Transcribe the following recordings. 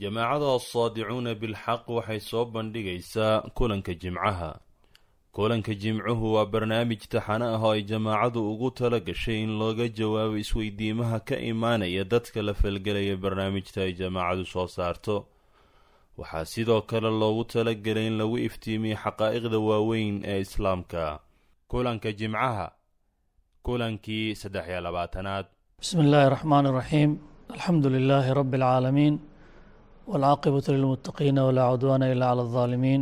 jamaacada assaadicuuna bilxaq waxay soo bandhigaysaa kulanka jimcaha. Kulanka jimcuhu waa barnaamij taxano ah oo ay jamaacadu ugu tala gashay in looga jawaabo isweydiimaha ka imaanaya dadka la falgelaya barnaamijta ay jamaacadu soo saarto. Waxaa sidoo kale loogu talagelay in lagu iftiimiyo xaqaa'iqda waaweyn ee islaamka. Kulanka jimcaha kulankii saddex iyo labaatanaad. Bismi illaahi raxmaan iraxiim alxamdu lilaahi rabbi alcaalamiin والعاقبة للمتقين ولا عدوان إلا على الظالمين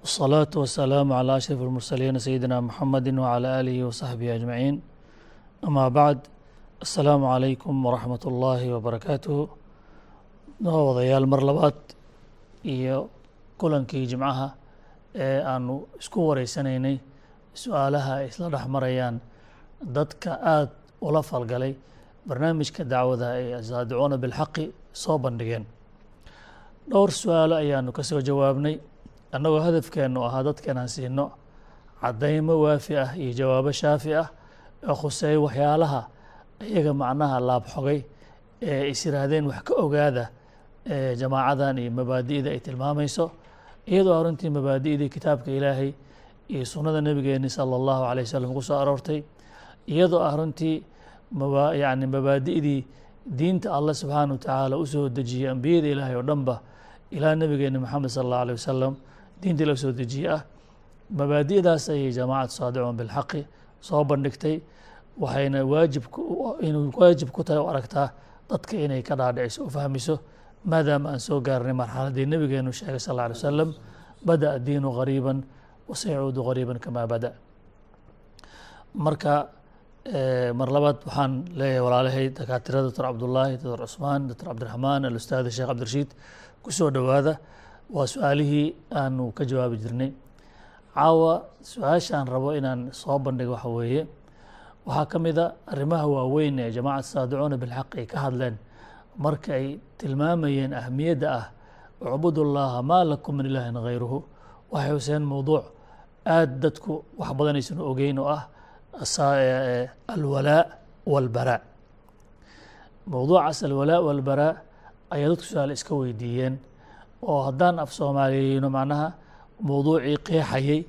والصلاة والسلام على أشرف المرسلين سيدنا محمد وعلى آله وصحبه أجمعين أما بعد السلام عليكم ورحمة الله وبركاته wadayaal mar labaad iyo kulankii jimcaha ee aanu isku wareysanaynay su-aalaha ay isla dhex marayaan dadka aada ula falgalay barnaamijka dacwada ay asaadicuuna bilxaqi soo bandhigeen dhowr su'aalo ayaanu ka soo jawaabnay. Annagoo hadafkeennu ahaa dadkanaan siino caddaymo waafi ah iyo jawaabo shaafi ah ee khuseey waxyaalaha iyaga macnaha laabxogay ee is yiraahdeen wax ka ogaada jamaacadan iyo mabaadi'da ay tilmaamayso iyadoo aruntii mabaadi'dii kitaabka ilaahay iyo sunnada nebigeeni sala allahu alay wasalam ku soo aroortay iyadoo ah runtii yani mabaadi'dii diinta allah subxaana wa tacaala u soo dejiyey ambiyada ilaahay oo dhanba ilaa nebigeeni moxamed sala allahu alay wasalam diintii la soo dejiyey ah. Mabaadi'daas ayay jamaacatu saadicuun bilxaqi soo bandhigtay waxayna waajib inuu waajib ku tahay u aragtaa dadka inay ka dhaadhiciso u fahmiso maadaama aan soo gaarnay marxaladdii nebigeenu sheegay sal alla alay wasalam bada'a diinu gariiban wasayacuudu gariiban kamaa bada. Marka mar labaad waxaan leeyahay walaalahay dakaatirada doctor cabdullaahi doctor cusmaan doctor cabdiraxmaan alustaad sheekh cabdirashiid ku soo dhowaada waa su'aalihii aanu ka jawaabi jirnay. Caawa su'aashaan rabo inaan soo bandhigo waxa weeye. Waxaa ka mid a arrimaha waaweyn ee jamacat saadicuuna bilxaq ay ka hadleen. Marka ay tilmaamayeen ahmiyadda ah ucbudullaha maa lakum min ilaahin hayruhu waxay huseen mowduuc aada dadku wax badan aysan ogeyn oo ah alwalaa walbaraa mowduucaas alwalaa walbaraa ayaa dadku su'aal iska weydiiyeen. Oo haddaan af soomaaliyeyno macnaha mowduucii qeexayay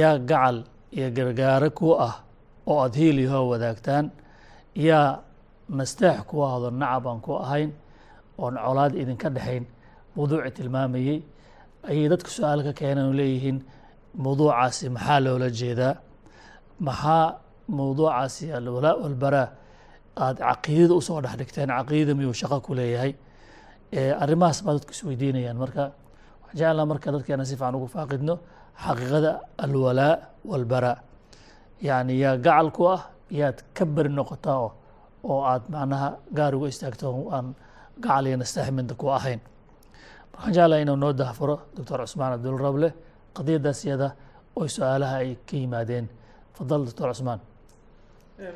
yaa gacal iyo gargaaro ku ah oo aada hiiliyahoo wadaagtaan yaa nasteex ku ahdo nacab aan ku ahayn oon colaad idinka dhexayn mowduuci tilmaamayey ayay dadku su'aal ka keeneen oo leeyihiin mowduucaasi maxaa loola jeedaa? Maxaa mowduucaasi alwalaa walbaraa aada caqiidada u soo dhex dhigteen? Caqiidada miyuu shaqo ku leeyahay arrimahaas baa dadku isweydiinayaan marka waxaan jeclaa marka dadkeena si fiican ugu faaqidno xaqiiqada alwalaa walbaraa yacni yaa gacal ku ah yaad ka beri noqotaa oo oo aad macnaha gaar uga istaagto aan gacal iyo nastaxminta ku ahayn. Waxaan jeclaa inuu noo dahfuro doctor cusmaan cabdulrable qadiyadaas iyada oo su'aalaha ay ka yimaadeen. Fadal doctor cusmaan.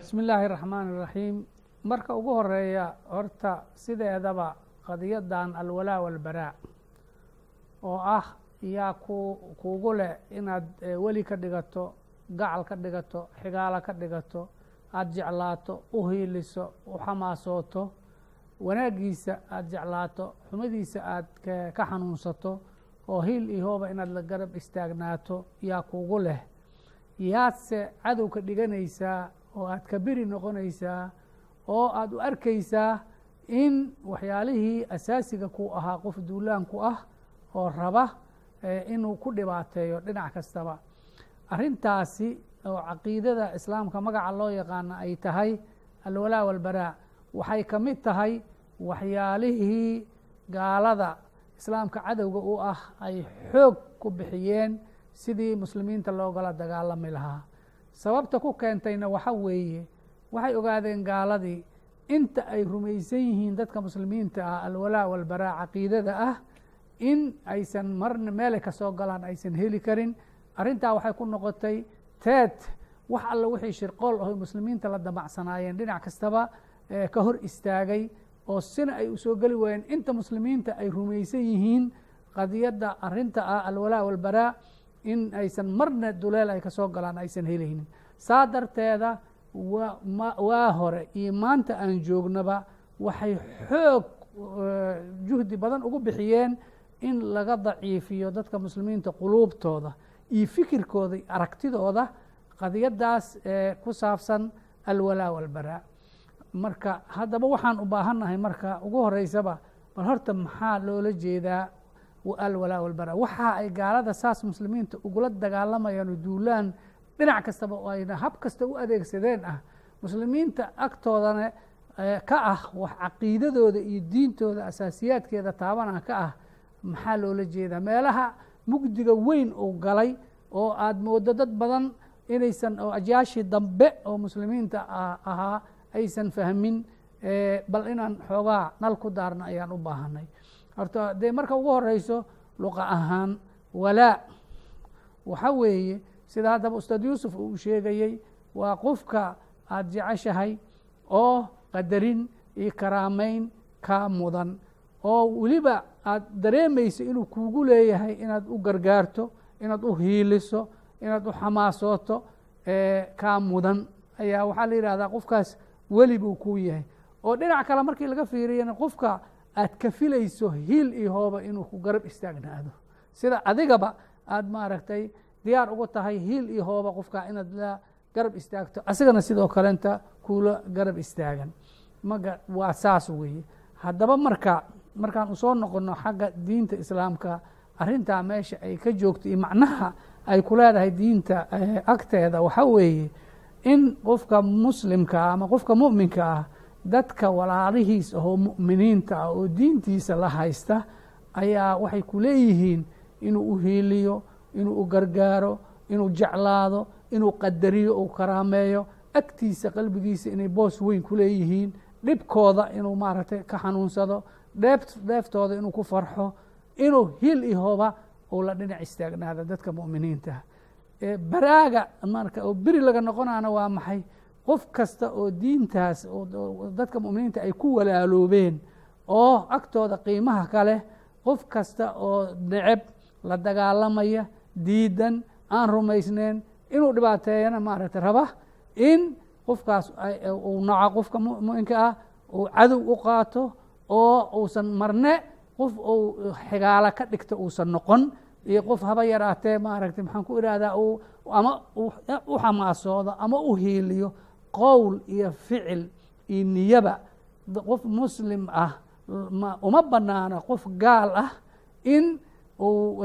Bismi illaahi raxmaan iraxiim marka ugu horreeya horta sideedaba qadiyadan alwalaa walbaraa oo ah yaa ku kuugu leh inaad weli ka dhigato gacal ka dhigato xigaalo ka dhigato aada jeclaato u hiiliso u xamaasooto wanaaggiisa aada jeclaato xumadiisa aad ka xanuunsato oo hiil iyo hooba inaad la garab istaagnaato yaa kuugu leh. Yaadse cadow ka dhiganaysaa oo aad ka beri noqonaysaa oo aada u arkaysaa in waxyaalihii asaasiga ku ahaa qof duulaanku ah oo raba inuu ku dhibaateeyo dhinac kastaba. Arrintaasi oo caqiidada islaamka magaca loo yaqaano ay tahay alwalaa walbaraa waxay ka mid tahay waxyaalihii gaalada islaamka cadowga u ah ay xoog ku bixiyeen sidii muslimiinta loogala dagaalami lahaa. Sababta ku keentayna waxa weeye waxay ogaadeen gaaladii inta ay rumaysan yihiin dadka muslimiinta ah alwalaa walbaraa caqiidada ah in aysan marna meelay ka soo galaan aysan heli karin. Arrintaa waxay ku noqotay teed. Wax alla wixii shirqool ahoy muslimiinta la damacsanaayeen. Dhinac kastaba ka hor istaagay oo sina ay u soo geli waayeen. Inta muslimiinta ay rumaysan yihiin qadiyadda arinta ah alwalaa walbaraa in aysan marna duleel ay ka soo galaan aysan helaynin saa darteeda waa hore iyo maanta aan joognaba waxay xoog juhdi badan ugu bixiyeen in laga daciifiyo dadka muslimiinta quluubtooda iyo fikirkooda aragtidooda qadiyadaas ku saabsan alwalaa walbaraa. Marka haddaba waxaan u baahannahay marka ugu horeysaba bal horta maxaa loola jeedaa alwalaa walbaraa? Waxa ay gaalada saas muslimiinta ugula dagaalamayaan duulaan dhinac kastaba oo ayna hab kasta u adeegsadeen ah muslimiinta agtoodana ka ah wax caqiidadooda iyo diintooda asaasiyaadkeeda taabana ka ah maxaa loola jeedaa? Meelaha mugdiga weyn uu galay oo aada moodo dad badan inaysan oo ajyaashii dambe oo muslimiinta ahaa aysan fahmin bal inaan xoogaa nal ku daarna ayaan u baahanay horta dee marka ugu horeyso luqa ahaan walaa. Waxa weeye sida haddaba ustaad yuusuf uu sheegayey waa qofka aada jeceshahay oo qadarin iyo karaameyn kaa mudan oo weliba aada dareemayso inuu kuugu leeyahay inaad u gargaarto inaad u hiiliso inaad u xamaasooto kaa mudan. Ayaa waxaa la yidhahdaa qofkaas weli buu kuu yahay. Oo dhinac kale markii laga fiiriyana qofka aad ka filayso hiil iyo hooba inuu ku garab istaagnaado. Sida adigaba aada maaragtay diyaar uga tahay hiil iyo hooba qofka inaad la garab istaagto. Asigana sidoo kalenta kuula garab istaagan. Maga waa saas weeye. Haddaba marka markaan u soo noqono xagga diinta islaamka arrintaa meesha ay ka joogto iyo macnaha ay ku leedahay diinta agteeda waxa weeye in qofka muslimka ah ama qofka mu'minka ah dadka walaalihiis ahoo mu'miniinta ah oo diintiisa la haysta ayaa waxay ku leeyihiin inuu u hiiliyo inuu u gargaaro inuu jeclaado inuu qadariyo uu karaameeyo agtiisa qalbigiisa inay boos weyn ku leeyihiin dhibkooda inuu maaragtay ka xanuunsado dheef dheeftooda inuu ku farxo inuu hil ihoba uu la dhinac istaagnaado dadka mu'miniinta. Baraaga marka oo beri laga noqonaana waa maxay? Qof kasta oo diintaas dadka mu'miniinta ay ku walaaloobeen oo agtooda qiimaha kale qof kasta oo neceb la dagaalamaya diidan aan rumaysneyn inuu dhibaateeyana maaragtay raba in qofkaas uu naco qofka muminka ah uu cadow u qaato oo uusan marne qof uu xigaalo ka dhigto uusan noqon. Iyo qof haba yaraatee maaragtay maxaan ku idhahdaa ama u xamaasoodo ama u hiiliyo qowl iyo ficil iyo niyaba. Qof muslim ah uma banaana qof gaal ah in uu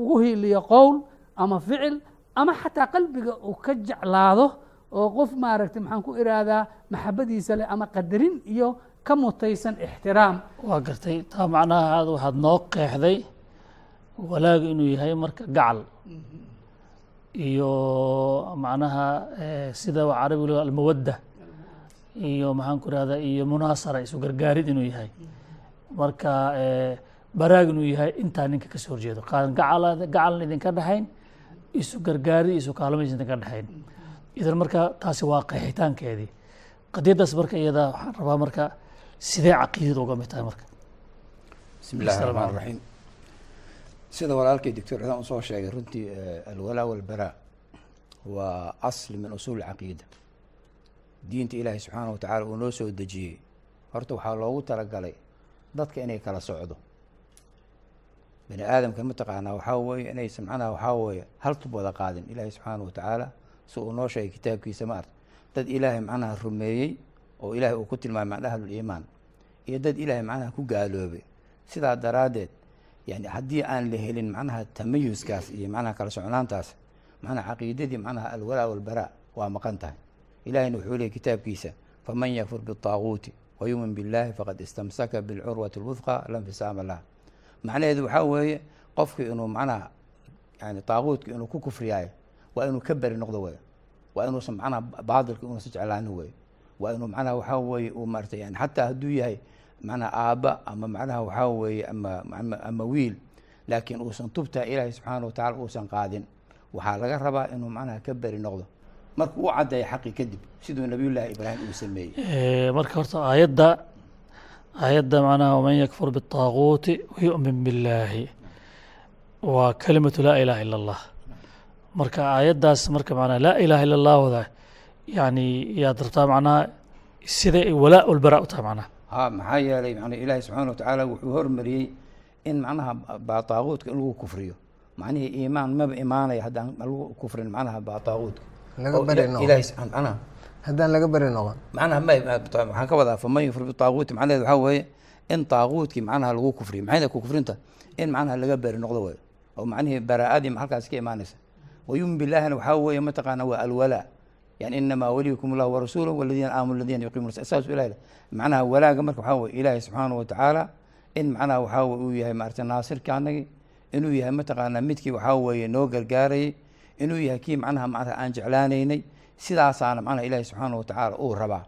ugu hiiliyo qowl ama ficil ama xataa qalbiga uu ka jeclaado oo qof maaragtay maxaan ku idhaahdaa maxabadiisa leh ama qadarin iyo ka mutaysan ixtiraam. Waa gartay taa macnaha aad waxaad noo qeexday walaaga inuu yahay marka gacal. Iyo macnaha sida carabi lo almawadda iyo maxaan ku ihahdaa iyo munaasara isu gargaarid inuu yahay. Marka baraag inuu yahay intaa ninka ka soo horjeedo. Gacal gacalan idinka dhexayn isu gargaarid isu kaalmaysa idinka dhexayn idan marka taasi waa qeexitaankeedii. Qadiyaddaas marka iyada waxaan rabaa marka sidee caqiidada uga mid tahay marka. Bismi illahi raxmaan raxiim sida walaalkay doctor cidaan u soo sheegay runtii alwalaa walbaraa waa asli min usuul caqiida. Diinta ilaahay subxaana wa tacaala uu noo soo dejiyey. Horta waxaa loogu talagalay dadka inay kala socdo bani aadamka mataqaanaa waxaa weeye inaysan macnaha waxaa weeye hal tub wada qaadin ilaahay subxaana wa tacaala si uu noo sheegay kitaabkiisa ma arta dad ilaahay macnaha rumeeyey oo ilaahay uu ku tilmaamay macna ahluliimaan iyo dad ilaahay macnaha ku gaaloobay sidaa daraaddeed yani haddii aan la helin macnaha tamayuskaas iyo macnaha kala socnaantaas macnaha caqiidadii macnaha alwalaa walbaraa waa maqan tahay ilahayna wuxuu leeyay kitaabkiisa faman yakfur biالطaaguuti wayumin biاllahi faqad istamsaka bilcurwati اlwudqa la nfisaama laha macnaheedu waxaa weeye qofki inuu macnaha yani taaguutka inuu ku kufriyaayo waa inuu ka beri noqdo wey waa inuusan macnaha baadilka inuusan jeclaanin wey waa inuu macnaha waxaa weeye uu maarata yani xataa hadduu yahay macnaha aabba ama macnaha waxaa weeye ama ama wiil laakiin uusan tubtaa ilaahay subxaana wa tacala uusan qaadin waxaa laga rabaa inuu macnaha ka beri noqdo. Marka u caddeeya xaqi kadib siduu nabiyullaahi ibraahim uu sameeyey. Marka horta aayadda aayadda macnaha waman yakfur biالطaaguuti wayu'min billaahi waa kelimatu laa ilaha ila اllah marka aayaddaas marka manaa laa ilaha ila اllahda yani yaad rabtaa macnaha siday walaa ulbaraa u tahay macnaha ha maxaa yeelay man ilaahi subxaana watacaala wuxuu hormariyey in macnaha baa taaquudka in lagu kufriyo macnihii iimaan maba imaanaya haddaan lagu kufrin macnaha baa haddaan laga beri noqon. Macnaha ma waxaan ka wadaa faman yufri bitaaquuti macnaheed waxaa weeye in taaquudkii macnaha lagu kufriyo. Maxay ku kufrinta? In macnaha laga beri noqdo way oo macnihii baraa'adii halkaas ka imaanaysa. Wayumin billaahina waxaa weeye mataqaana waa alwalaa yani inamaa waliyukum allahu warasuuluhu waladiina aamanu aladiina yuqiimuna saas ilahi leh. macnaha walaaga marka waxaa weye ilaahi subxaanahu watacaala in macnaha waxaa weye uu yahay maarata naasirka anagi inuu yahay mataqaana midkii waxaa weeye noo gargaarayay inuu yahay kii macnaha macnaha aan jeclaanaynay sidaasaana macnaha ilaahi subxaanahu watacaala uu rabaa.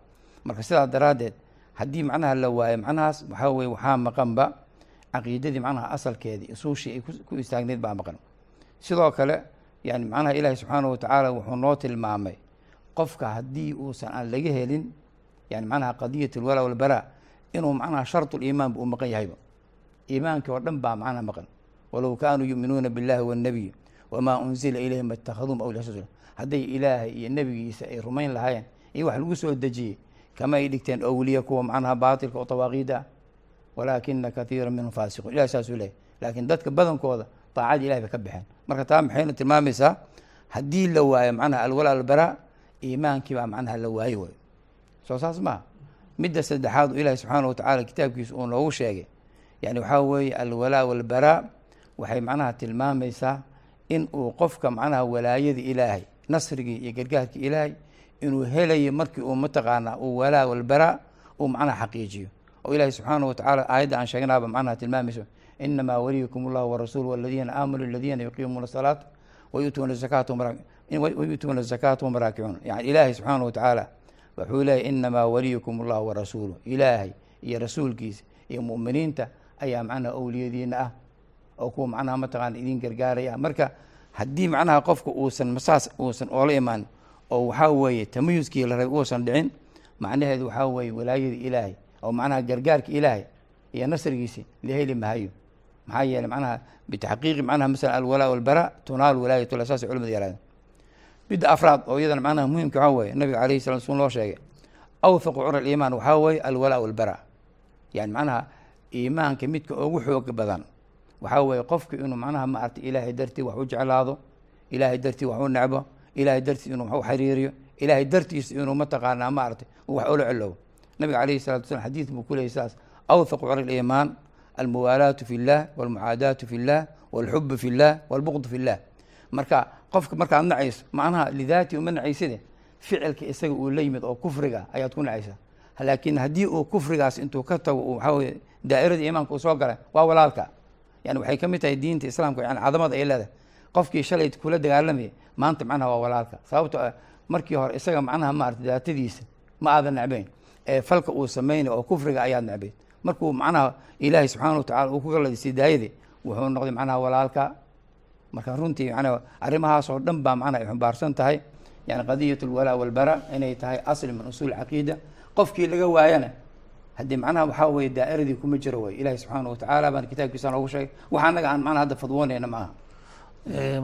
Marka sidaa daraaddeed haddii macnaha la waayo macnahaas waxaa weye waxaa maqanba caqiidadii macnaha asalkeedii usuushii ay ku- istaagneyd baa maqan. Sidoo kale yani macnaha ilaahi subxaanahu watacaala wuxuu noo tilmaamay qofka haddii uusan aan laga helin yani macnaha qadiyat alwalaa walbaraa inuu macnaha shartu liimaanba uu maqan yahayba iimaankii oo dhan baa macnaha maqan. Walow kaanuu yuuminuuna billahi wannabiy wamaa unzila ilayhim ittakhadum awliya hadday ilaahay iyo nebigiisa ay rumayn lahaayeen iyo wax lagu soo dejiyey kama ay dhigteen awliya kuwa macnaha baatilka oo tawaaqiida ah walaakina kathiira minhum faasiquun ilahi saasuu leeyahy laakiin dadka badankooda daacadii ilahi bay ka baxeen marka taa maxayna tilmaamaysaa haddii la waayo macnaha alwalaa albaraa iimaankii baa macnaha la waayo way soo saas maaha midda saddexaad oo ilaahi subxaana watacaala kitaabkiisa uu noogu sheegay yani waxaa weeye alwalaa walbaraa waxay macnaha tilmaamaysaa in uu qofka macnaha walaayada ilaahay nasrigii iyo gargaarkii ilaahay inuu helayo markii uu mataqaanaa uu walaa walbaraa uu macnaha xaqiijiyo. Oo ilaahi subxaana watacaala aayadda aan sheegnaaba macnaha tilmaamayso inamaa waliyukum allahu warasuulu waladiina aamanuu aladiina yuqiimuuna salaata wayuutuuna zakaata hum raakicuun yani ilaahay subxaana watacaala wuxuu leeyahy inamaa waliyukum allahu warasuulu ilaahay iyo rasuulkiisa iyo mu'miniinta ayaa macnaha owliyadiina ah oo kuwa macnaha mataqaana idin gargaaraya. Marka haddii macnaha qofka uusan masaas uusan oola imaan oo waxaa weeye tamayuskii la rabay uusan dhicin macnaheedu waxaa weeye walaayada ilaahay oo macnaha gargaarka ilaahay iyo nasrigiisi la heli mahayo maxaa yeeley macnaha bitaxqiiqi macnaha masalan alwalaa walbaraa tunaal walaayatullah saasay culimadu yarahdeen midda afraad oo iyadana macnaha muhimka waxaa weeye nabiga calayhi salatu sun loo sheegay awthaqu cura aliimaan waxaa weeye alwalaa walbaraa yani macnaha iimaanka midka ugu xooga badan waxaa weeye qofka inuu macnaha maaragtay ilaahay dartii wax u jeclaado ilaahay dartii wax u necbo ilaahay dartii inuu wax u xiriiriyo ilaahay dartiisa inuu mataqaanaa maaragtay uu wax ula celowo nabiga calayhi salatu wasalam xadiid buu ku leeyay saas awthaqu cura aliimaan almuwaalaatu fi llah walmucaadaatu fi llah walxubu fi llah walbuqdu fi llah marka qofka markaad nacayso macnaha lidaati uma nacayside ficilka isaga uu la yimid oo kufriga ayaad ku nacaysaa. Laakiin haddii uu kufrigaas intuu ka tago waxaa weye daa'irada iimaanka uu soo galay waa walaalka yani waxay ka mid tahay diinta islaamka yani cadamada ay leedahay. Qofkii shalay kula dagaalamayay maanta macnaha waa walaalka. Sababto ah markii hore isaga macnaha maarata daatadiisa ma aadan necbayn. Ee falka uu sameynay oo kufriga ayaad necbayd markuu macnaha ilaahay subxaana watacala uu ku galadisay daayadii wuxuu noqday macnaha walaalka. Marka runtii macnaha arrimahaas dhan baa macnaha ay xumbaarsan tahay. Yani qadiyat alwalaa walbara inay tahay asli min usuul caqiida. Qofkii laga waayana haddii macnaha waxaa weye daa'iradii kuma jiro wey ilahi subxaana watacaala baan kitaabkiisa noogu sheegay. Waxa anaga aan macnaha hadda fadwoonayna maaha.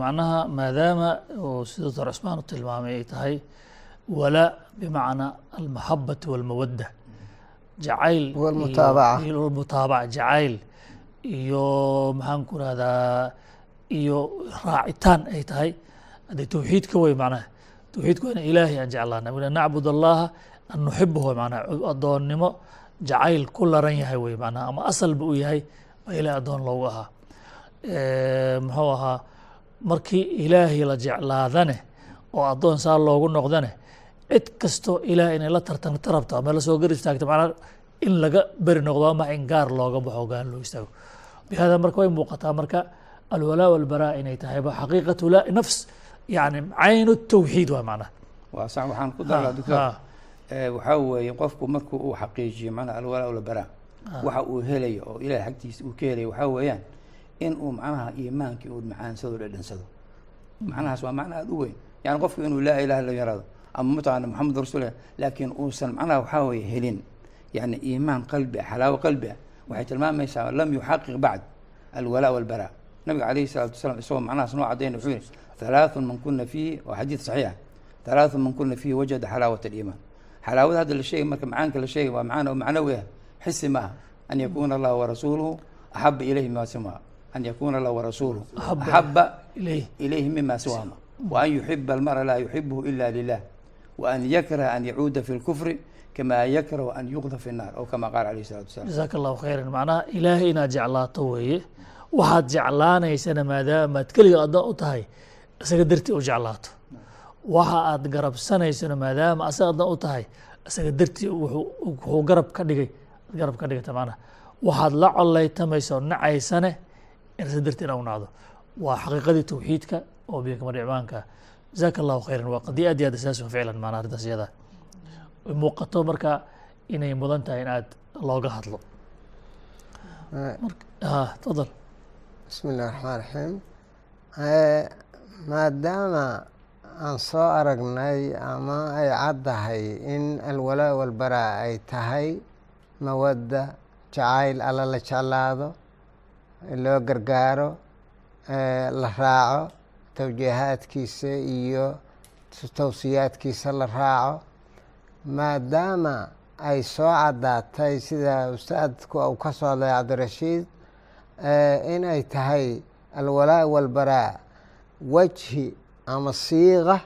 Macnaha maadaama uu sida doctor cusmaan u tilmaamay ay tahay walaa bimacnaa almaxabati walmawadda. Jacayl walmutaabaca. jacayl iyo maxaan ku rahdaa iyo raacitaan ay tahay. Haddee towxiidka wey macnaha towxiidka waa in ilaahay aan jeclaana nacbud allaha an nuxibahu macnaha addoonnimo jacayl ku laran yahay wey macnaha ama asalba uu yahay baa ilahay addoon loogu ahaa. Muxuu ahaa markii ilaahay la jeclaadane oo addoon saa loogu noqdane cid kastoo ilaah inay la tartanta rabto ama la soo gar istaagto macnaa in laga beri noqdo ama in gaar looga baxo gaan loo istaago. Bihada marka way muuqataa marka alwalaa walbaraa inay tahayba xaqiiqatu la nafs yani caynu tawxiid waa macnaha waxaan ku. Eh, waxaa weeye qofku markuu uu xaqiijiyo macnaha alwalaa walbaraa waxa uu helayo oo ilahay xagtiisa uu ka helayo waxaa weeyaan in uu macnaha iimaankii uu macaansado dhadhansado macnahaas waa macna aada u weyn. Yani qofku inuu laa ilaha illa yaraado ama mataqaana maxamed rasuul laakiin uusan macnaha waxaa weeye helin. Yani iimaan qalbi ah xalaawo qalbi ah. Waxay tilmaamaysaa lam yuxaqiq bacd alwalaa walbaraa nabiga calayhi salaatu wasalaam isagoo macnahaas noo cadayna wuxuu yihi halaathun man kuna fiihi waa xadiid saxiixa halaathun man kuna fiihi wajada xalaawat aliimaan xalaawada hadda la sheegay marka macaanka la sheegay waa macaan oo macnawi ah xisi maaha an yakuna allah warasuuluhu axaba ilayhi mima siwaa an yakuna allah warasuuluhu Axaba axaba ilayh ilayhi mima siwaama wa an yuxiba almara laa yuxibuhu ila lilah wa an yakraha an yacuuda fi lkufri kama yakrahu an yuqda fi nnar aw kama qaala alayh salatu wasalam jasaaka allahu khayran macnaha ilaahay inaad jeclaato weeye waxaad jeclaanaysana maadaamaad keliga addoon u tahay isaga dartii u jeclaato waxa aad garabsanaysana maadaama asaga addoon u tahay isaga dartii wuxuu garab ka dhigay garab ka dhigata macnaha waxaad la collaytamaysa oo nacaysane in isaga dartii ina u nacdo waa xaqiiqadii tawxiidka oo biyo kama dhicmaanka jasaaka allahu khayran. Waa qadiya aad iyo aad asaasi ficlan macnaha arrintaas iyada muuqato marka inay mudan tahay in aad looga hadlo. Ah tafadal bismi illahi raxmaan raxiim maadaama aan soo aragnay ama ay caddahay in alwalaa walbaraa ay tahay mawadda jacayl alla la jeclaado loo gargaaro la raaco tawjiihaadkiisa iyo tawsiyaadkiisa la raaco. Maadaama ay soo caddaatay sida ustaadku uu ka soo hadlay cabdirashiid in ay tahay alwalaa walbaraa wajhi ama siiqa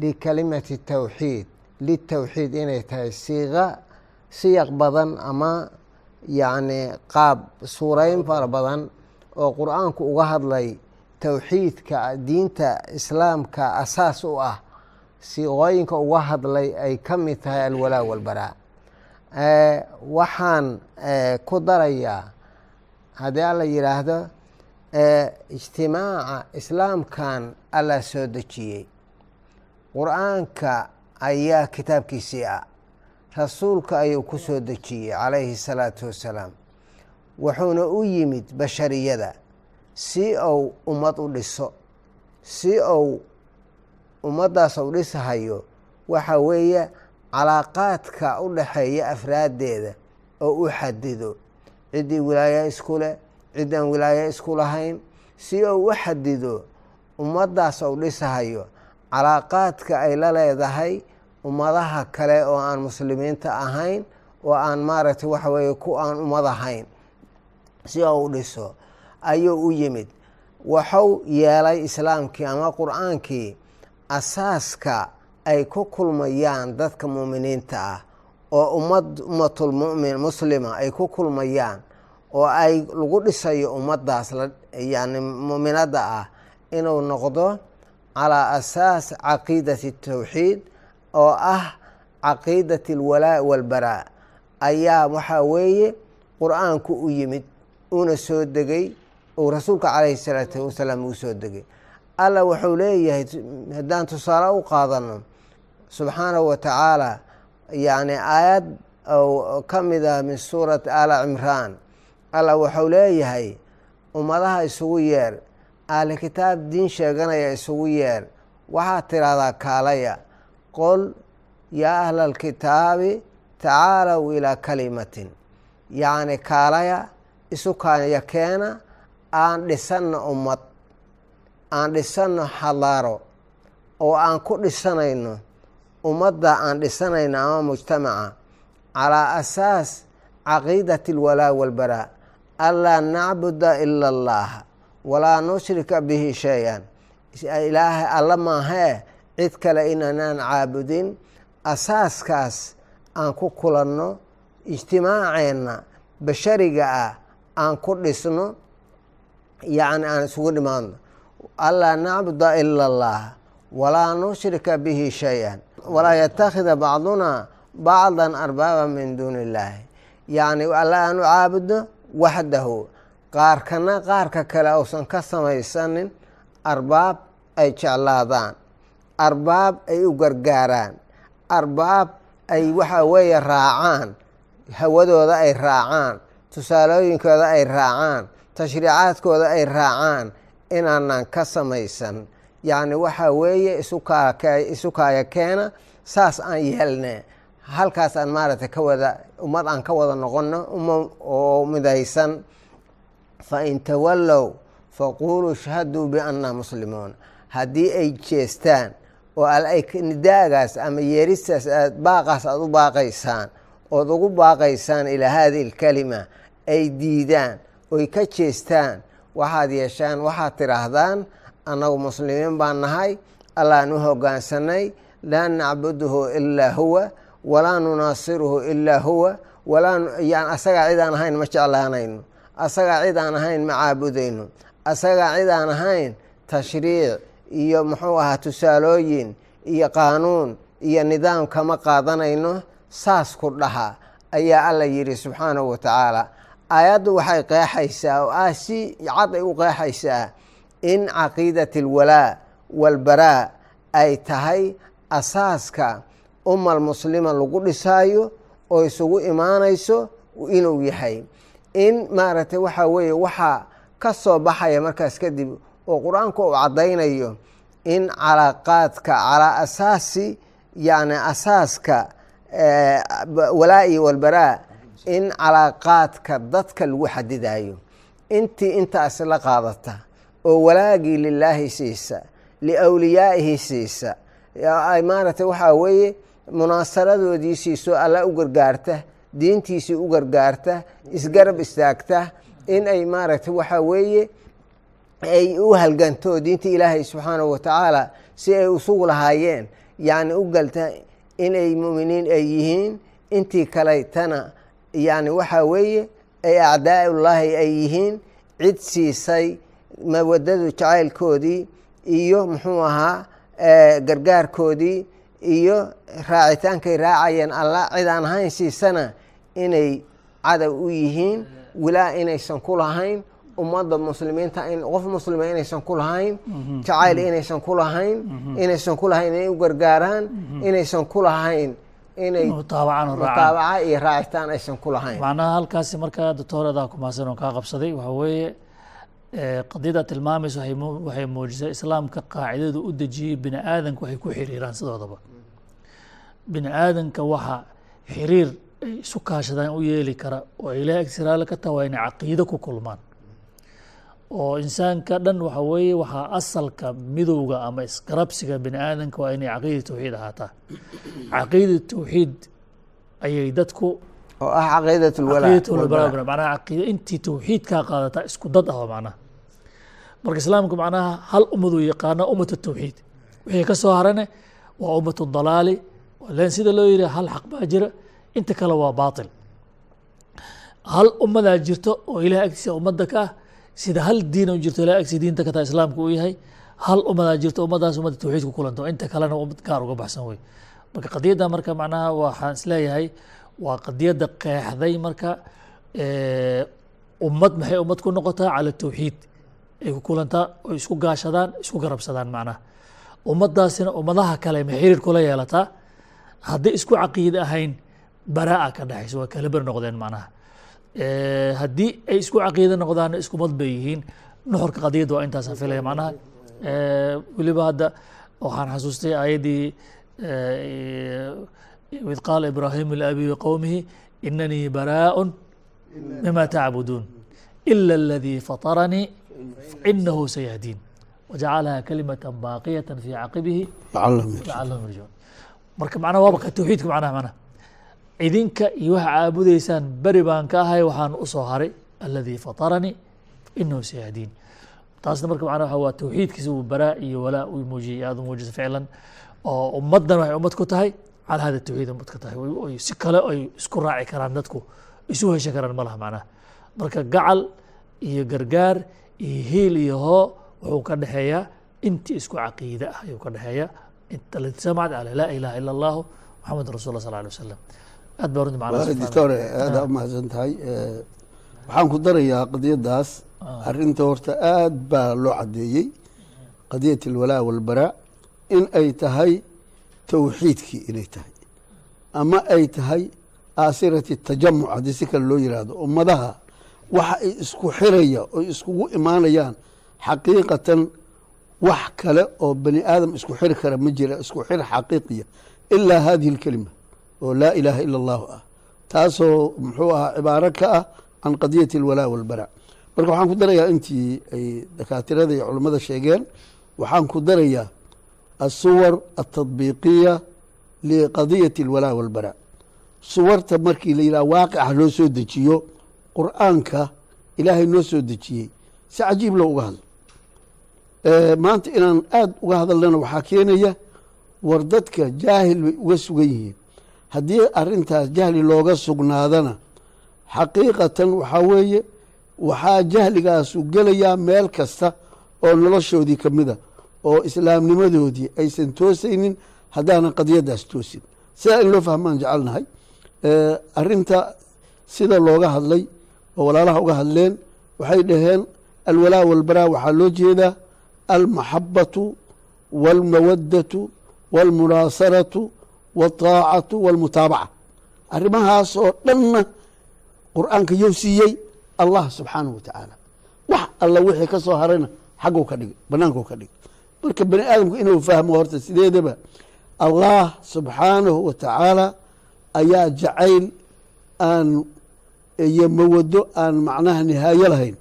likalimati tawxiid litawxiid inay tahay siiqa siyaq badan ama yacni qaab suurayn fara badan oo qur'aanku uga hadlay towxiidka diinta islaamka asaas u ah. Siiqooyinka uga hadlay ay ka mid tahay alwalaa walbaraa. Waxaan ku darayaa haddii alla yidhaahdo ijtimaaca islaamkan alla soo dejiyey. Qur'aanka ayaa kitaabkiisii ah. Rasuulka ayuu ku soo dejiyey calayhi salaatu wassalaam wuxuuna u yimid bashariyada si ou ummad u dhiso si ou ummaddaas u dhisahayo waxa weeye calaaqaadka u dhaxeeya afraaddeeda oo u xadido ciddii wilaayo isku leh ciddaan wilaayo isku lahayn si ou u xadido ummaddaas ou dhisahayo calaaqaadka ay la leedahay ummadaha kale oo aan muslimiinta ahayn oo aan maaragtay waxa weeye ku aan ummad ahayn si ou u dhiso ayuu u yimid. Waxuu yeelay islaamkii ama qur'aankii asaaska ay ku kulmayaan dadka muuminiinta ah oo ummad ummatulmumin muslima ay ku kulmayaan oo ay lagu dhisayo ummaddaas yani muuminadda ah inuu noqdo calaa asaas caqiidati tawxiid oo ah caqiidati alwalaa walbaraa. Ayaa waxaa weeye qur'aanku u yimid una soo degay uu rasuulka calayhi salaatu wasalaam uu soo degay. Alla wuxuu leeyahay haddaan tusaale u qaadano subxaanahu wa tacaala yacni aayad ka ah min suurati aala cimraan alla wuxuu leeyahay ummadaha isugu yeer. Ahli kitaab diin sheeganaya isugu yeer. Waxaad tidhaahdaa kaalaya qol yaa ahla alkitaabi tacaalow ilaa kalimatin. Yacni kaalaya isu kaaya keena aan dhisanno ummad aan dhisanno xadaaro oo aan ku dhisanayno ummadda aan dhisanayno ama mujtamaca calaa asaas caqiidati alwalaa walbaraa anlaa nacbuda ila allaha walaa nushrika bihi shay-an ilaahay alla maahee cid kale inaanaan caabudin asaaskaas aan ku kulanno ijtimaaceenna bashariga ah aan ku dhisno yacni aan isugu dhimaadno anlaa nacbuda ila allah walaa nushrika bihi shay-an walaa yatakhida bacduna bacdan arbaaba min duuni illaahi yacni alla aanu caabudno waxdahu qaarkana qaarka kale uusan ka samaysanin arbaab ay jeclaadaan. Arbaab ay u gargaaraan. Arbaab ay waxa weeye raacaan. Hawadooda ay raacaan. Tusaalooyinkooda ay raacaan. Tashriicaadkooda ay raacaan. Inaanan ka samaysan. Yacni waxaa weeye isu kaaya keena saas aan yeelne halkaas aan maaragtay ka wada ummad aan ka wada noqono uma oo midaysan fa in tawallow faquuluu shhaduu biannaa muslimuun. Haddii ay jeestaan oo nidaagaas ama yeeristaas aad baaqaas aada u baaqaysaan ood ugu baaqaysaan ilaa haadihi alkalima ay diidaan oy ka jeestaan waxaad yeeshaan waxaad tidhaahdaan annagu muslimiin baan nahay allaan u hoggaansanay laa nacbuduhu ilaa huwa walaa nunaasiruhu ilaa huwa asagaa cid aan ahayn ma jeclaanayno asagaa cid aan ahayn ma caabudayno asagaa cid aan ahayn tashriic iyo muxuu ahaa tusaalooyin iyo qaanuun iyo nidaam kama qaadanayno saas ku dhaha ayaa alla yidhi subxaanahu wa tacaala. Aayaddu waxay qeexaysaa oo ah si cad ay u qeexaysaa in caqiidati alwalaa walbaraa ay tahay asaaska umal muslima lagu dhisaayo oo isugu imaanayso inuu yahay. In maaragtay waxaa weeye waxaa ka soo baxaya markaas kadib oo qur'aanku uu caddaynayo in calaaqaadka calaa asaasi yacni asaaska walaa-i walbaraa in calaaqaadka dadka lagu xadidayo intii intaas la qaadata oo walaagii lilaahi siisa liawliyaa'ihi siisa. Maaragtay waxaa weeye munaasaradoodii siiso alla u gargaarta diintiisii u gargaarta isgarab istaagta in ay maaragtay waxaa weeye ay u halganto diinta ilaahay subxaanahu wa tacaala si ay usugu lahaayeen. Yacni u galta inay mu'miniin ay yihiin intii kalaytana yacni waxaa weeye ay acdaaullaahi ay yihiin cid siisay mawadadu jacaylkoodii iyo muxuu ahaa gargaarkoodii iyo raacitaankay raacayeen alla cid aan ahayn siisana inay cadow u yihiin wilaa inaysan ku lahayn ummadda muslimiinta in qof muslima inaysan ku lahayn jacayl inaysan ku lahayn inaysan ku lahayn inay u gargaaraan inaysan ku lahayn inay mutaabaca iyo raacitaan aysan ku lahayn. Macnaha halkaasi markaa doctooradaa kumaasan oo kaa qabsaday waxaa weeye qadiyada tilmaamaysa waxay muujisay islaamka qaacidadu u dejiyey bini aadanka waxay ku xiriiraan sidoodaba. Bini aadanka waxa xiriir ay isu kaashadaan u yeeli kara oo ilaah agsiraale ka taha inay caqiido ku kulmaan. Oo insaanka dhan waxa weeye waxaa asalka midowga ama isgarabsiga bini aadanka waa inay caqiida tawxiid ahaataa. Caqiida tawxiid ayay dadku oo ah caqiidat lwalaa manaha caqiida intii tawxiidkaa qaadataa isku dad ah macnaha. Marka islaamku macnaha hal ummaduu yaqaana ummat tawxiid. Wixii ka soo harane waa ummat dalaali. Len sida loo yidhi hal xaq baa jira inta kale waa baatil. Hal ummadaa jirto oo ilaah agtiisa ummadda ka ah sida hal diin u jirto ilaah agtiisa diinta ka taha islaamku uu yahay hal ummadaa jirto ummaddaas ummadda tawxiid ku kulanto inta kalena ummad gaar uga baxsan wey marka qadiyadda marka macnaha waxaan is leeyahay waa qadiyadda qeexday marka ummad maxay ummad ku noqotaa? Cala tawxiid. Ay ku kulantaa oo isku gaashadaan isku garabsadaan macnaha ummaddaasina ummadaha kale ma xiriir kula yeelataa hadday isku caqiide ahayn baraa'a ka dhexayso waa kala ber noqdeen macnaha. Haddii ay isku caqiide noqdaana isku mad bay yihiin. Nuxurka qadiyadda waa intaasaan filaya macnaha. Weliba hadda waxaan xasuustay aayaddii id qaala ibraahimu liabi qowmihi inanii baraaءu mima tacbuduun ila اladii fataranii inahu sayahdiin wajacalaha kalimata baaqiyata fii caqibihi lacalahum yarjicuun marka macnaha waaba ka tawxiidka macnaha manaa idinka iyo waxaa caabudaysaan beri baan ka ahay waxaan u soo haray aladii fataranii inahu sayahdiin taasna marka macnaha waa tawxiidkiisa uu baraa iyo walaa uu muujiyay aad muujisa ficlan oo ummaddan waxay ummad ku tahay cala hada tawxiid ummad ka tahay. Si kale ay isku raaci karaan dadku. Isu heshan karaan ma laha macnaha. Marka gacal iyo gargaar iyo hiil iyo hoo wuxuu ka dhexeeyaa intii isku caqiide ah ayuu ka dhexeeyaa. Samcat ala laa ilaha ila allahu maxamed rasul la sal alay wasalam aad baa runti macnaha doctor aada u mahadsan tahay waxaan ku darayaa qadiyadaas arrinta horta aad baa loo caddeeyey. Qadiyat alwalaa walbaraa in ay tahay tawxiidkii inay tahay. Ama ay tahay aasirati tajamuc haddii si kale loo yihahdo ummadaha waxa ay isku xiraya oy iskugu imaanayaan xaqiiqatan wax kale oo bani aadam isku xiri kara ma jira isku xir xaqiiqiya ilaa hadihi اlkelima oo laa ilaaha ila allahu ah. Taasoo muxuu ahaa cibaaro ka ah can qadiyati alwalaa walbaraa marka waxaan ku darayaa intii ay dakaatirada iyo culammada sheegeen waxaan ku darayaa الصور التطبيقية لقضية الولاء والبراء suwarta markii la yidhaha waaqica loo soo dejiyo qur-aanka ilaahay noo soo dejiyey si cajiib loo uga hadlo maanta inaan aada uga hadalnana waxaa keenaya war dadka jaahil bay uga sugan yihiin haddii arintaas jahli looga sugnaadana xaqiiqatan waxaa weeye waxaa jahligaasu gelayaa meel kasta oo noloshoodii ka mida oo islaamnimadoodii aysan toosaynin haddaanan qadiyadaas toosin. Sidaa in loo fahmaan jecelnahay arinta sida looga hadlay oo walaalaha uga hadleen waxay dhaheen alwalaa walbaraa waxaa loo jeedaa almaxabatu walmawadatu walmunaasaratu waltaacatu walmutaabaca. Arrimahaas oo dhanna qur'aanka yow siiyey allah subxaanahu wa tacaala wax alla wixii ka soo harayna xagguu ka dhigay banaanku ka dhigay marka bani aadamku inuu fahmo horta sideedaba allah subxaanahu wa tacaala ayaa jacayl aan iyo mawado aan macnaha nihaayo lahayn.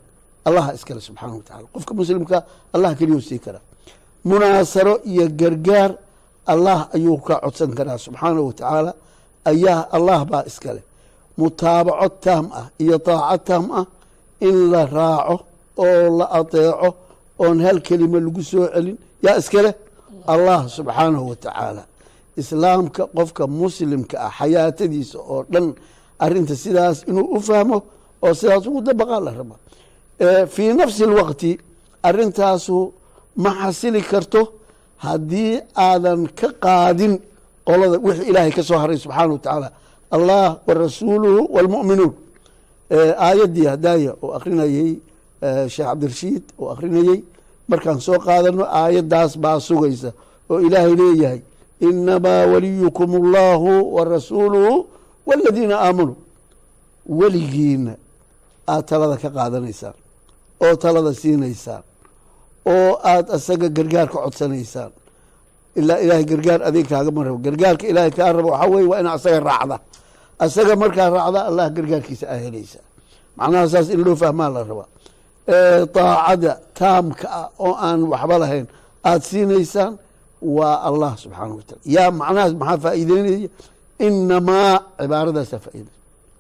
Allaha iskale subxaanahu wa tacala qofka muslimka allah keliyuu sii karaa. Munaasaro iyo gargaar allah ayuu ka codsan karaa subxaanahu wa tacaala. Ayaa allah baa iskale mutaabaco taam ah iyo daaco taam ah in la raaco oo la adeeco oon hal kelima lagu soo celin yaa iskale allah subxaanahu wa tacaala islaamka qofka muslimka ah xayaatadiisa oo dhan arinta sidaas inuu u fahmo oo sidaas ugu dabaqaa la raba. Fii nafsi اlwaqti arintaasu ma xasili karto haddii aadan ka qaadin qolada wixii ilaahay ka soo haray subxaana wa tacaala allah wa rasuuluhu wاlmu'minuun aayaddii hadaaya oo akrinayey sheekh cabdirashiid oo akrinayey markaan soo qaadano aayaddaas baa sugaysa oo ilaahay leeyahay inamaa waliyukum allahu wa rasuuluhu waladiina aamanuu weligiina aad talada ka qaadanaysaan oo talada siinaysaan oo aad asaga gargaar ka codsanaysaan. Ilaa ilaahay gargaar adeeg kaagama rabo. Gargaarka ilaahay kaa rabo waxaa weye waa ina asaga raacda. Asaga markaa raacda allah gargaarkiisa aa helaysaa macnaha saas in loo fahmaa la rabaa daacada taamka ah oo aan waxba lahayn aada siinaysaan waa allah subxaana wa taala. Yaa macnahaas maxaa faa'iideynaya inamaa cibaaradaasa faa'iida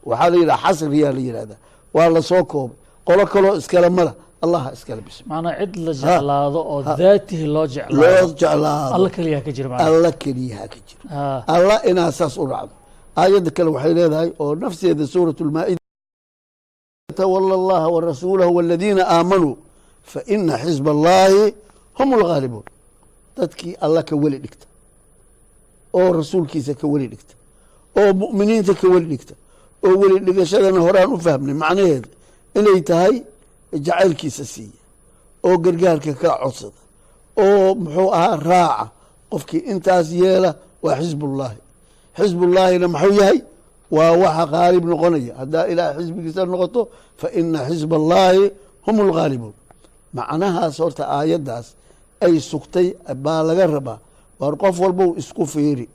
waxaa la yidhaha xasriyaa la yidhahdaa. Waa la soo koobay. Qolo kaloo iskale mala. Allaha iskale bis macnaa cid la jeclaado oo daatihi loo jeclaado jeclaado. alla keliya ka jira alla keliyaha ka jiro Ah, alla inaad saas u raacdo aayadda kale waxay leedahay oo nafseeda suurat lmaa'ida tawala allaha warasuulahu waladiina aamanuu faina xisba allahi hum lgaalibuun dadkii alla ka weli dhigta oo rasuulkiisa ka weli dhigta oo mu'miniinta ka weli dhigta oo weli dhigashadana horaan u fahmnay macnaheeda inay tahay jacaylkiisa siiya oo gargaarka ka codsada oo muxuu ahaa raaca qofkii intaas yeela waa xisbullaahi. Xisbullaahina maxuu yahay waa waxa qaalib noqonaya. Haddaa ilaah xisbigiisa noqoto fa ina xisba allaahi hum lgaalibuun macnahaas horta aayaddaas ay sugtay baa laga rabaa. Waar qof walbow isku fiiri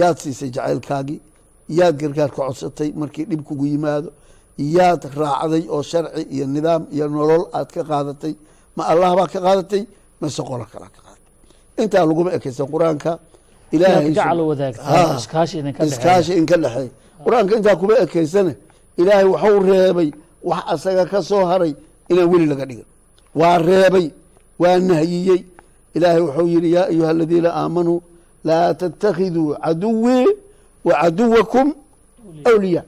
yaad siisay jacaylkaagii yaad gargaar ka codsatay markii dhib kugu yimaado yaad raacday oo sharci iyo nidaam iyo nolol aad ka qaadatay ma allah baa ka qaadatay mase qolo kalaa ka qaadatay. Intaa laguma ekeysan qur'aanka ilaahay iskaashi idinka dhexeey qur'aanka intaa kuma ekeysane ilaahay waxau reebay wax asaga ka soo haray inaan weli laga dhigin waa reebay waa nahyiyey ilaahay wuxuu yihi yaa ayuha aladiina aamanuu laa tattakhiduu caduwii wa caduwakum awliyaa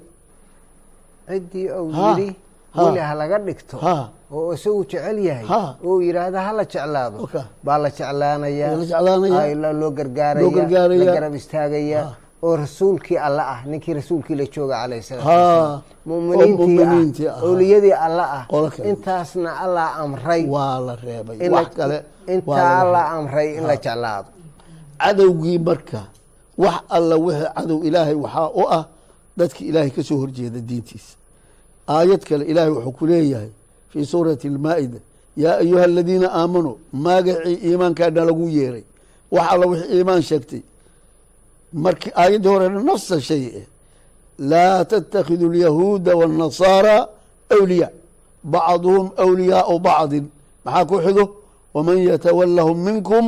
ciddii yidhi ha. weli ha laga dhigto. Oo isagu jecel yahay. Ha. oo yidhaahda ha la jeclaado. Baa la jeclaanayaa loo gargaaraya Loo gargaaraya. la garab istaagaya oo rasuulkii alle ah ninkii rasuulkii la jooga Oo muminiintii ah owliyadii alle ah intaasna allah amray. Waa la reebay la- wax kale intaa reebay. amray in la jeclaado cadowgii marka wax alla wixii cadow ilaahay waxaa u ah dadki ilaahay ka soo horjeeda diintiisa aayad kale ilaahay wuxuu ku leeyahay fii suurati almaa'ida yaa ayuha aladiina aamanuu magacii iimaankaana lagu yeeray. Wax alla wixii iimaan sheegtay markii aayaddii horena nafsa shay eh laa tattakhidu alyahuuda waاnnasaara awliyaa bacduhum awliyaau bacdin. Maxaa ku xigo? Waman yatawalahum minkum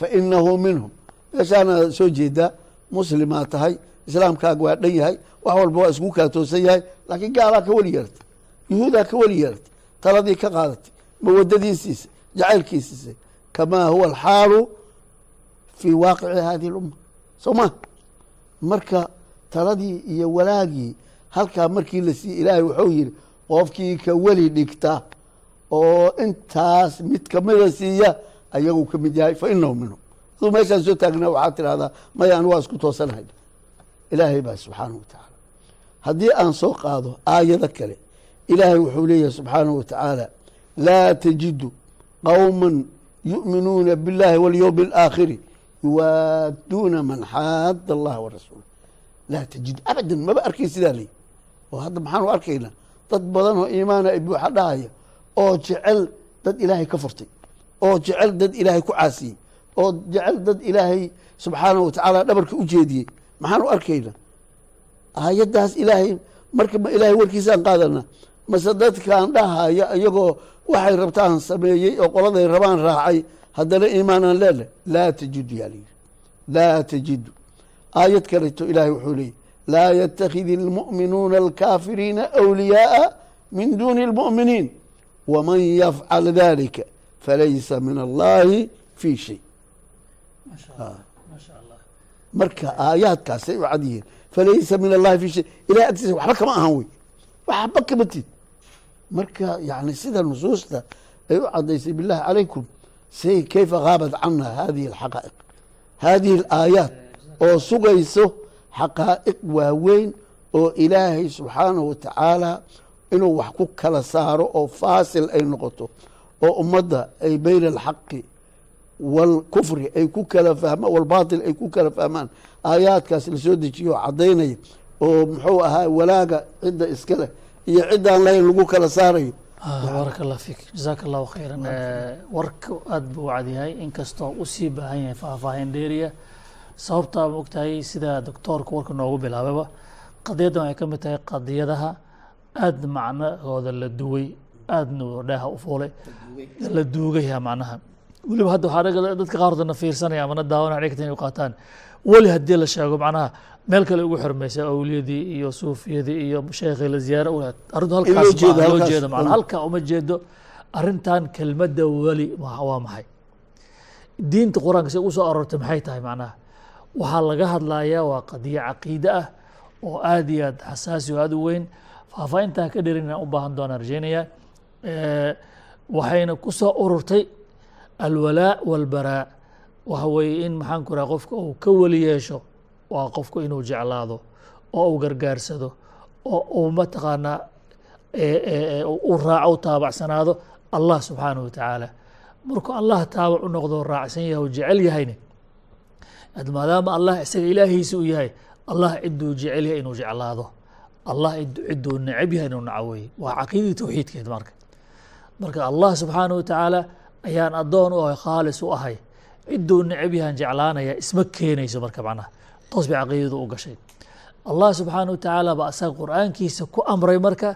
fainahu minhum. Meeshaana soo jeedaa muslimaa tahay islaamkaaga waa dhan yahay wax walba waa isku kaatoosan yahay laakiin gaalaa ka weli yeeratay yuhuudaa ka weli yeeratay taladii ka qaadatay mawadadiisiisa jacaylkiisiisa kamaa huwa alxaalu fii waaqici hadihi lumma soo ma? Marka taladii iyo walaagii halkaa markii la siiyey ilaahay wuxuu yihi qofkii ka weli dhigta oo intaas mid kamida siiya ayagu ka mid yahay fa inahu minhum. Aduu meeshaan soo taagnaa waxaad tidhahdaa maya anu waa isku toosanahay ilaahay baa subxaanahu watacaala haddii aan soo qaado aayado kale ilaahay wuxuu leeyahay subxaanahu watacaala laa tajidu qowma yu'minuuna biاllahi walyowmi alaakhiri yuwaaduuna man xaada allaha warasuula laa tajid abadan maba arkay sidaa ley oo hadda maxaanu arkaynaa dad badan oo iimaana ay buuxa dhahaya oo jecel dad ilaahay ka furtay oo jecel dad ilaahay ku caasiyey oo jecel dad ilaahay subxaanahu watacaala dhabarka u jeediyey. Maxaanu arkaynaa? Aayaddaas ilaahay marka ma ilaahay warkiisaan qaadana mase dadkaan dhahaya iyagoo waxay rabtaan sameeyey oo qoladay rabaan raacay haddana iimaan aan leenahay laa tajidu yaa layidhi. Laa tajidu. Aayad kaleto ilaahay wuxuu leeyay laa yatakidi اlmu'minuuna alkaafiriina awliyaaa min duuni اlmu'miniin waman yafcal dalika falaysa min allahi fi shay. Marka aayaadkaasay u cad yihiin falaysa min allahi fi shay. Ilahay agtiisa waxba kama ahan wey. Waxba kama tid marka yani sida nusuusta ay u cadaysay billahi calaykum say kayfa haabat cana hadihi alxaqaa'iq hadihi alaayaat oo sugayso xaqaa'iq waaweyn oo ilaahay subxaanahu watacaala inuu wax ku kala saaro oo faasil ay noqoto oo ummadda ay bayna alxaqi waalkufri ay ku kala fahmaan walbaatil ay ku kala fahmaan. Aayaadkaas la soo dejiyo oo caddaynaya oo muxuu ahaa walaaga cidda iska leh iyo ciddaan lahayn lagu kala saarayo baaraka allah fiik jasaaka allahu khayran warka aada buu u cadyahay inkastoo u sii baahan yahay faahfaahin dheeriya. Sababtaa ma ogtahay sida doctoorka warka noogu bilaababa qadiyaddan waxay ka mid tahay qadiyadaha aada macnahooda la duway aadna dheeha u fuulay la duugaya macnaha. Weliba hadda waxaa dadka qaarkoodna fiirsanaya amana daawanaya dhigta inay u qaataan. Weli haddii la sheego macnaha meel kale ugu xirmaysa awliyadii iyo suufiyadii iyo sheekhii la ziyaaro u arrintu halkaas jeedo, loo halkaas. jeedo macnaha halkaa uma jeedo arrintan kelmadda weli waa maxay? Diinta qur'aanka si ugu soo aroortay maxay tahay macnaha? Waxaa laga hadlayaa waa qadiyo caqiide ah oo aada iyo aad xasaasi oo aada u weyn. Faahfaahintaa ka dherin inaan u baahan doonaan rajeynayaa Eh, waxayna ku soo ururtay alwalaa walbaraa waxa weeye in maxaan ku raha qofka uu ka weli yeesho waa qofku inuu jeclaado oo uu gargaarsado oo uu mataqaanaa u raaco u taabacsanaado allah subxaanahu wa tacaala. Markuu allah taabac u noqdo raacsan yahay oo jecel yahayne ad maadaama allah isaga ilaahiisa uu yahay allah ciduu jecel yahay inuu jeclaado. Allah cid- ciduu necab yahay inuu naco waa caqiidadii towxiidkeed marka. Marka allah subxaanahu wa tacaala ayaan addoon u ahay khaalis u ahay. Ciduu necab yahan jeclaanaya isma keenayso marka macnaha toos bay caqiidadu u gashay. Allah subxaanahu wa tacaala baa asaga qur'aankiisa ku amray marka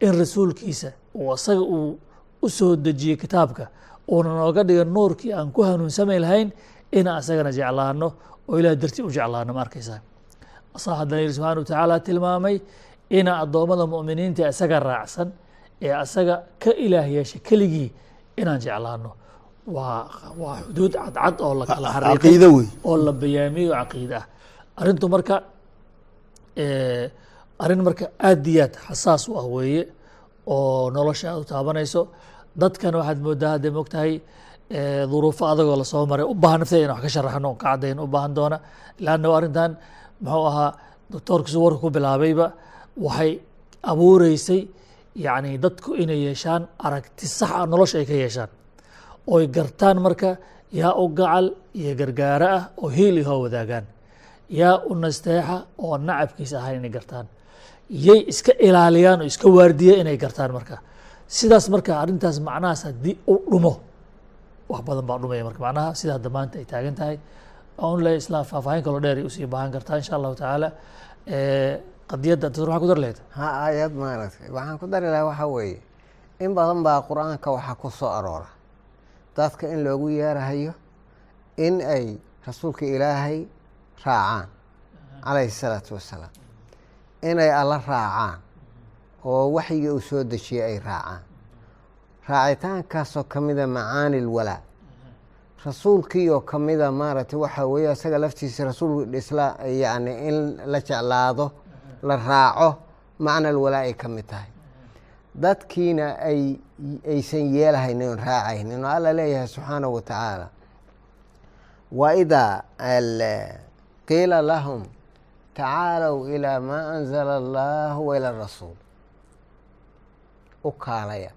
in rasuulkiisa uu asaga uu u soo dejiyey kitaabka uuna nooga dhiga nuurkii aan ku hanuunsamayn lahayn inaan asagana jeclaano oo ilaah dartii u jeclaano ma arkaysaa asaa haddana yidhi subxana wa tacaala tilmaamay ina addoommada mu'miniinta isaga raacsan ee asaga ka ilaah yeesha keligii inaan jeclaano. Waa waa xuduud cadcad oo la kala xariiqay oo la bayaamiyo caqiide ah arrintu marka arrin marka aad iyo aad xasaas u ah weeye oo nolosha aad u taabanayso. Dadkan waxaad moodaa hadday mogtahay eh, duruufo adagoo la soo maray. U baahan nafteeda in wax ka sharaxno ka caddayn u baahan doona. Laanna arrintan muxuu ahaa doctoorkiisu warka ku bilaabayba waxay abuureysay yacni dadku inay yeeshaan aragti sax ah nolosha ay ka yeeshaan. Oy gartaan marka yaa u gacal iyo gargaaro ah oo hiil ihoo wadaagaan yaa u nasteexa oo nacabkiisa ahayn inay gartaan. Yay iska ilaaliyaan oo iska waardiya inay gartaan marka. Sidaas marka arrintaas macnahaas haddii u dhumo wax badan baa dhumaya marka. Macnaha sida hadda maanta ay taagan tahay on le isla faahfaahin kaloo dheer u sii baahan kartaa insha allahu tacaala. Qadiyadda doctor waxaa ku dar lahayd? Ha aayad maaragtay. Waxaan ku dari lahaa waxaa weeye. In badan baa qur'aanka waxaa ku soo aroora. Dadka in loogu yeerahayo in ay rasuulka ilaahay raacaan calayhi salaatu wassalaam inay alla raacaan oo waxyigii uu soo dejiyey ay raacaan. Raacitaankaasoo ka mida macaani lwalaa rasuulkiioo ka mida maaragtay waxaa weeye isaga laftiisa rasuul isla yacni in la jeclaado la raaco macna alwalaa ay ka mid tahay. Dadkiina ay aysan yeelahaynin oon raacaynin oo alla leeyahay subxaanahu wa tacaala wa qiila lahum tacaalow ilaa maa anzala allahu waila rasuul u kaalaya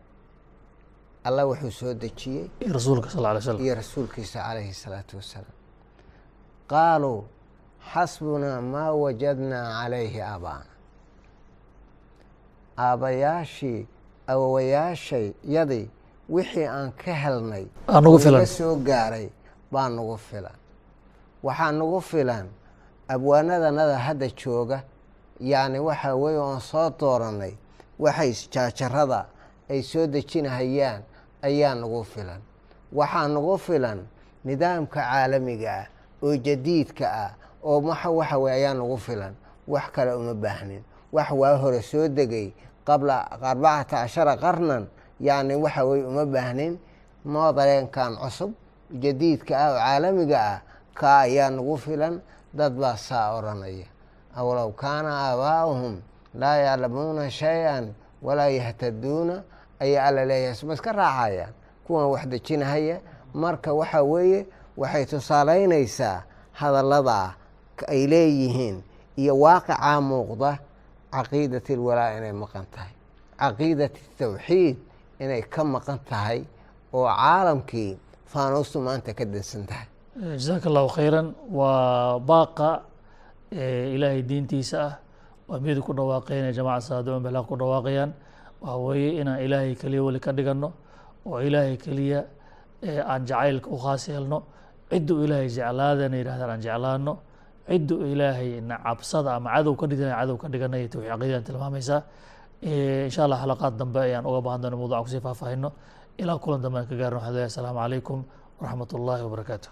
allah wuxuu soo dejiyey iyo rasuulkiisa calayhi salaatu wassalaam qaaluu xasbunaa maa wajadnaa calayhi aabaana aabbayaashii awowayaashay yadii wixii aan ka helnay naga soo gaaray baa nagu filan waxaa nagu filan abwaanadanada hadda jooga yacni waxaa weeye oon soo dooranay waxay jaajarada ay soo dejinahayaan ayaa nagu filan. Waxaa nagu filan nidaamka caalamiga ah oo jadiidka ah oo maxa waxa weye ayaa nagu filan. Wax kale uma baahnin. Wax waa hore soo degay qabla arbacata cashara qarnan yacni waxa weye uma baahnin. Moodareenkan cusub jadiidka ah oo caalamiga ah kaa ayaa nagu filan dad baa saa odhanaya awlow kaana aabaa'uhum laa yaclamuuna shay-an walaa yahtaduuna ayaa alla leeyahay. Sma iska raacayaan. Kuwan wax dejinahaya marka waxa weeye waxay tusaalaynaysaa hadallada ay leeyihiin iyo waaqicaa muuqda caqiidati alwalaa inay maqan tahay. Caqiidati tawxiid inay ka maqan tahay oo caalamkii faanuustu maanta ka dansan tahay jazaaka allahu khayran. Waa baaqa ilaahay diintiisa ah. Waa mid ku dhawaaqeen jamaca saadicuun bilaq ku dhawaaqayaan. Waxa weeye inaan ilaahay keliya weli ka dhiganno oo ilaahay keliya aan jacaylka u khaas yeelno. Cidduu ilaahay jeclaadana yidhahdaan aan jeclaano cidduu ilaahay nacabsada ama cadow ka dhigana cadow ka dhiganaya tawxiid caqiidadan tilmaamaysaa insha allah xalaqaad dambe ayaan uga baahan doona mawduuca ku sii faahfaahino ilaa kulan dambe aan ka gaarno waxaan leeyahay asalaamu calaykum waraxmat ullaahi wabarakaatuh